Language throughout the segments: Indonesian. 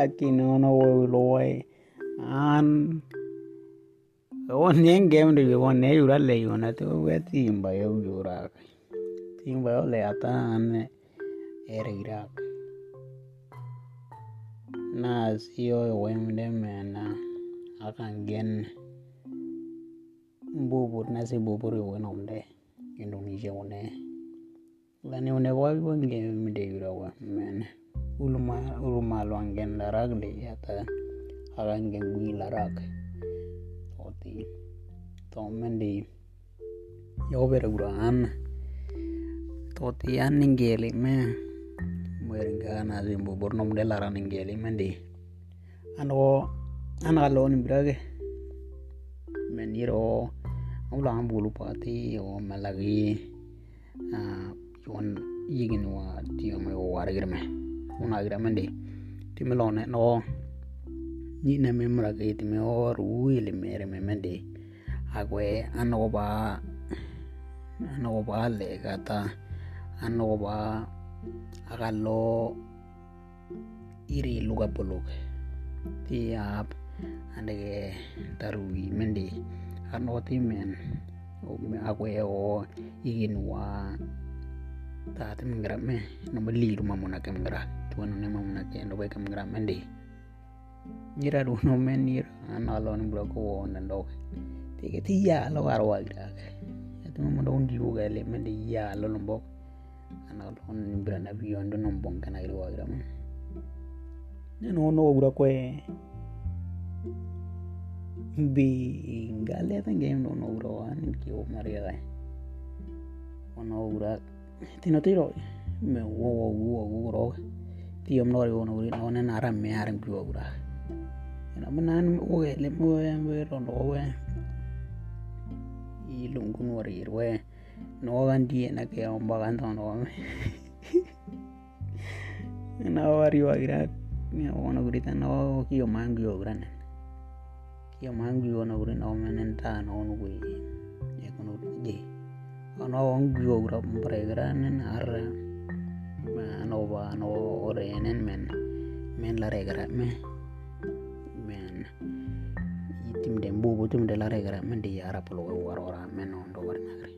akino no loy an. On yen game de won ne yura le yona to we tim ba yo yura tim ba le ata an eh, er irak na siyo wemde mena akan gen bubur nasi bubur yo nomde Indonesia one lani one wa won game de yura wa mena uluma lo angen larak de yata akan gen gui larak toti. To mendi yo bere guran toti an ningeli me merengga nasi bubur nomde laran ningeli mendi ano an kalau ni brage. Meniro ulang bulu pati o malagi yon yigin wa tiyo me. o hunagre. Men de time lone no nyine me mrake time or uile mere iri luga tiap andege tarui mende ano timen akwe o igin ta te mengra me no beli rumah mona ke mengra tuan ne mamuna ke no ke mengra mende nyira du no men nira analo ni bro ko on ndo te ke ti ya lo aro wa gra ke. Tu mo don di ga le mende ya lo lo mbok analo ni bra na bi on do no mbong kana wa gra ne no no gra ko bi gale tan game no no ura an ki o maria ga ono ura tino tiro, me wo wo wo wo ro ti om thì ro no uri no na ram me aram ki ura ina e manan o ge le, mo ya me ro, no, we. I lungu no ri we. No gan di e, na, ke om, ba gan no e na wari wa, gira ni ono uri tan no ki o mangi o gran kia mangi ona uri na omenen ta na onu gui con kono je pregranen ar ma no ba no orenen men men me men itim dem bubu tim de la regra men di ara polo war ora men on do war nagre.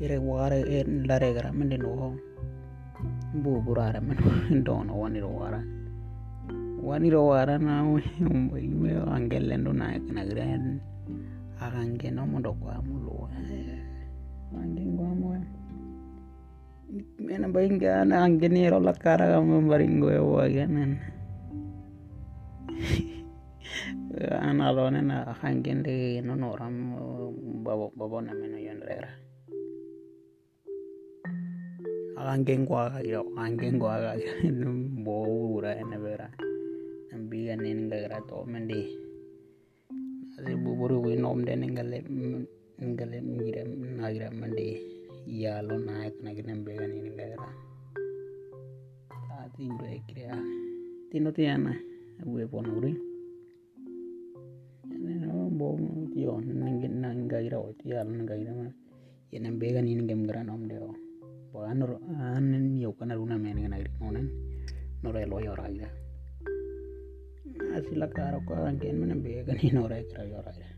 Ire ware e la regra men de no bubu rara men do no wani ro wara. Waniro warana me angelendo na nagren akange no mondo kwa na na no na yo angeng kwa ga bo ura ene vera nambiga nin gara to mendi asi buburu wi nom de ngale ngale mire nagira mendi ya lo naik nagi nambiga nin gara ati ure krea tino tiana gue ponuri no bo tio ningin nangaira o tia nangaira ma ya nambiga nin gem gara nom de o bo anor anen yo kana runa men ngana onen no re lo yo ragira asila karo ko angken mana bega ni no re kra yo ragira bega ni kra yo yo di no no uri o